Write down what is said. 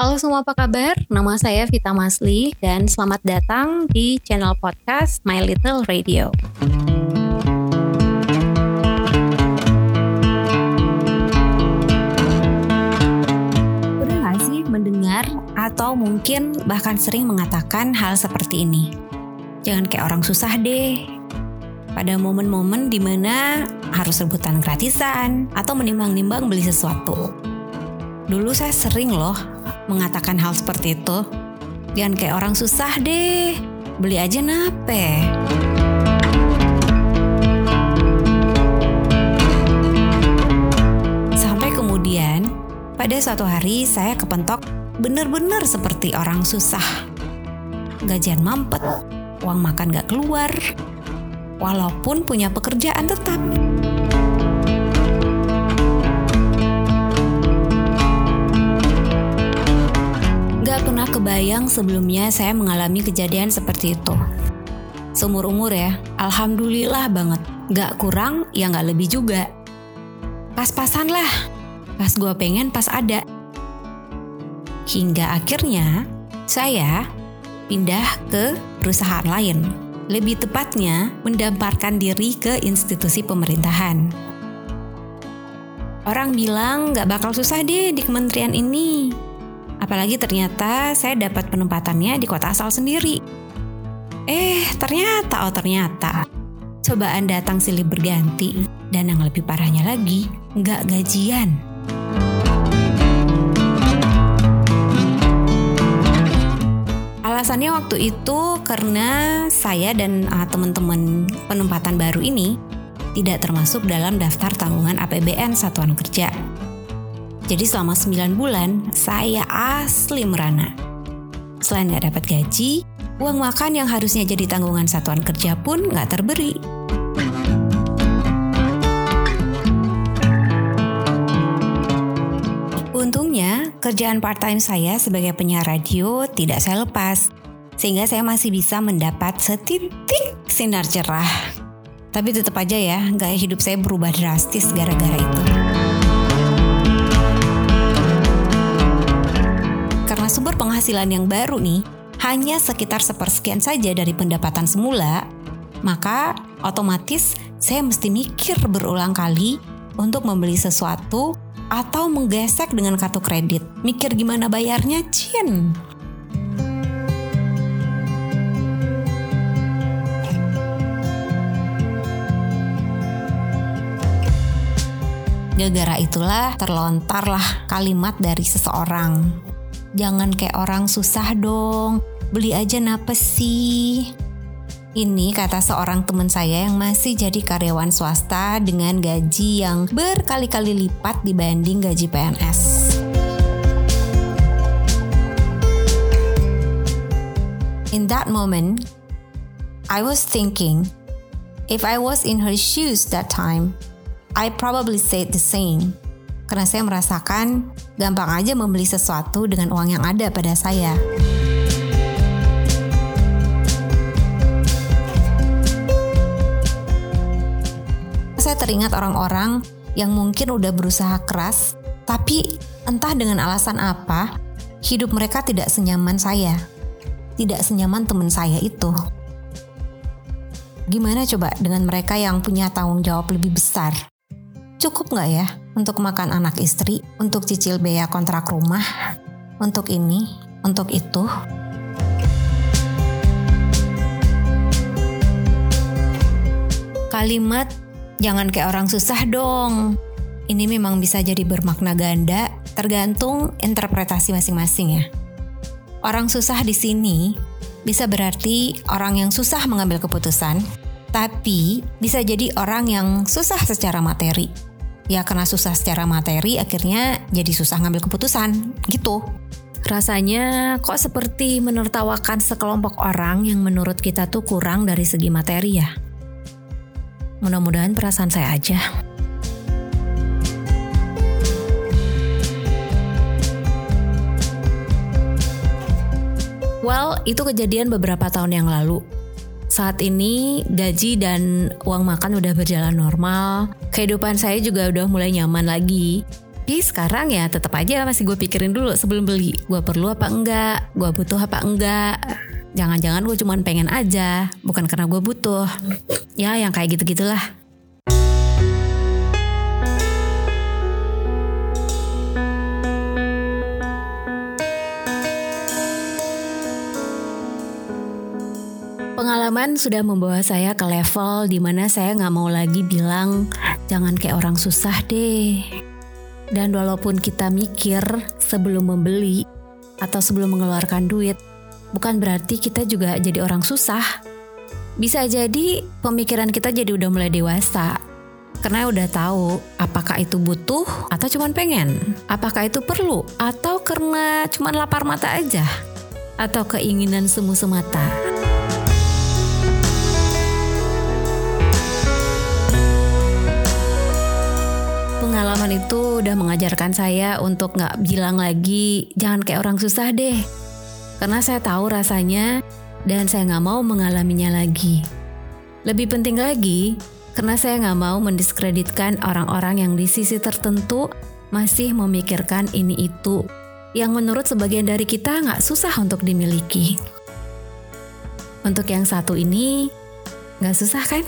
Halo semua apa kabar? Nama saya Vita Masli dan selamat datang di channel podcast My Little Radio. Udah gak sih mendengar atau mungkin bahkan sering mengatakan hal seperti ini? Jangan kayak orang susah deh. Pada momen-momen di mana harus rebutan gratisan atau menimbang-nimbang beli sesuatu. Dulu saya sering loh mengatakan hal seperti itu. Jangan kayak orang susah deh, beli aja nape. Sampai kemudian, pada suatu hari saya kepentok bener-bener seperti orang susah. Gajian mampet, uang makan gak keluar, walaupun punya pekerjaan tetap. Gak pernah kebayang sebelumnya saya mengalami kejadian seperti itu. Seumur umur ya, alhamdulillah banget. Gak kurang, ya gak lebih juga. Pas-pasan lah, pas gue pengen pas ada. Hingga akhirnya, saya pindah ke perusahaan lain. Lebih tepatnya, mendamparkan diri ke institusi pemerintahan. Orang bilang gak bakal susah deh di kementerian ini. Apalagi ternyata saya dapat penempatannya di kota asal sendiri. Eh, ternyata, oh ternyata. Cobaan datang silih berganti. Dan yang lebih parahnya lagi, nggak gajian. Alasannya waktu itu karena saya dan uh, teman-teman penempatan baru ini tidak termasuk dalam daftar tanggungan APBN Satuan Kerja. Jadi selama 9 bulan, saya asli merana. Selain nggak dapat gaji, uang makan yang harusnya jadi tanggungan satuan kerja pun nggak terberi. Untungnya, kerjaan part-time saya sebagai penyiar radio tidak saya lepas, sehingga saya masih bisa mendapat setitik sinar cerah. Tapi tetap aja ya, gaya hidup saya berubah drastis gara-gara itu. Penghasilan yang baru nih, hanya sekitar sepersekian saja dari pendapatan semula, maka otomatis saya mesti mikir berulang kali untuk membeli sesuatu atau menggesek dengan kartu kredit. Mikir gimana bayarnya, Cin. Gara-gara itulah terlontarlah kalimat dari seseorang. Jangan kayak orang susah dong, beli aja napes sih. Ini kata seorang teman saya yang masih jadi karyawan swasta dengan gaji yang berkali-kali lipat dibanding gaji PNS. In that moment, I was thinking, if I was in her shoes that time, I probably said the same. Karena saya merasakan gampang aja membeli sesuatu dengan uang yang ada pada saya. Saya teringat orang-orang yang mungkin udah berusaha keras, tapi entah dengan alasan apa, hidup mereka tidak senyaman saya. Tidak senyaman teman saya itu. Gimana coba dengan mereka yang punya tanggung jawab lebih besar? Cukup nggak ya untuk makan anak istri, untuk cicil biaya kontrak rumah, untuk ini, untuk itu? Kalimat jangan kayak orang susah dong. Ini memang bisa jadi bermakna ganda, tergantung interpretasi masing-masing ya. Orang susah di sini bisa berarti orang yang susah mengambil keputusan, tapi bisa jadi orang yang susah secara materi. Ya karena susah secara materi akhirnya jadi susah ngambil keputusan gitu. Rasanya kok seperti menertawakan sekelompok orang yang menurut kita tuh kurang dari segi materi ya. Mudah-mudahan perasaan saya aja. Well, itu kejadian beberapa tahun yang lalu. Saat ini gaji dan uang makan udah berjalan normal. Kehidupan saya juga udah mulai nyaman lagi. Tapi sekarang ya tetap aja masih gue pikirin dulu sebelum beli. Gue perlu apa enggak? Gue butuh apa enggak? Jangan-jangan gue cuma pengen aja, bukan karena gue butuh. Ya yang kayak gitu-gitulah. Pengalaman sudah membawa saya ke level di mana saya nggak mau lagi bilang jangan kayak orang susah deh. Dan walaupun kita mikir sebelum membeli atau sebelum mengeluarkan duit, bukan berarti kita juga jadi orang susah. Bisa jadi pemikiran kita jadi udah mulai dewasa. Karena udah tahu apakah itu butuh atau cuma pengen. Apakah itu perlu atau karena cuma lapar mata aja. Atau keinginan semu semata. Pengalaman itu udah mengajarkan saya untuk nggak bilang lagi jangan kayak orang susah deh. Karena saya tahu rasanya dan saya nggak mau mengalaminya lagi. Lebih penting lagi, karena saya nggak mau mendiskreditkan orang-orang yang di sisi tertentu masih memikirkan ini itu, yang menurut sebagian dari kita nggak susah untuk dimiliki. Untuk yang satu ini, nggak susah kan?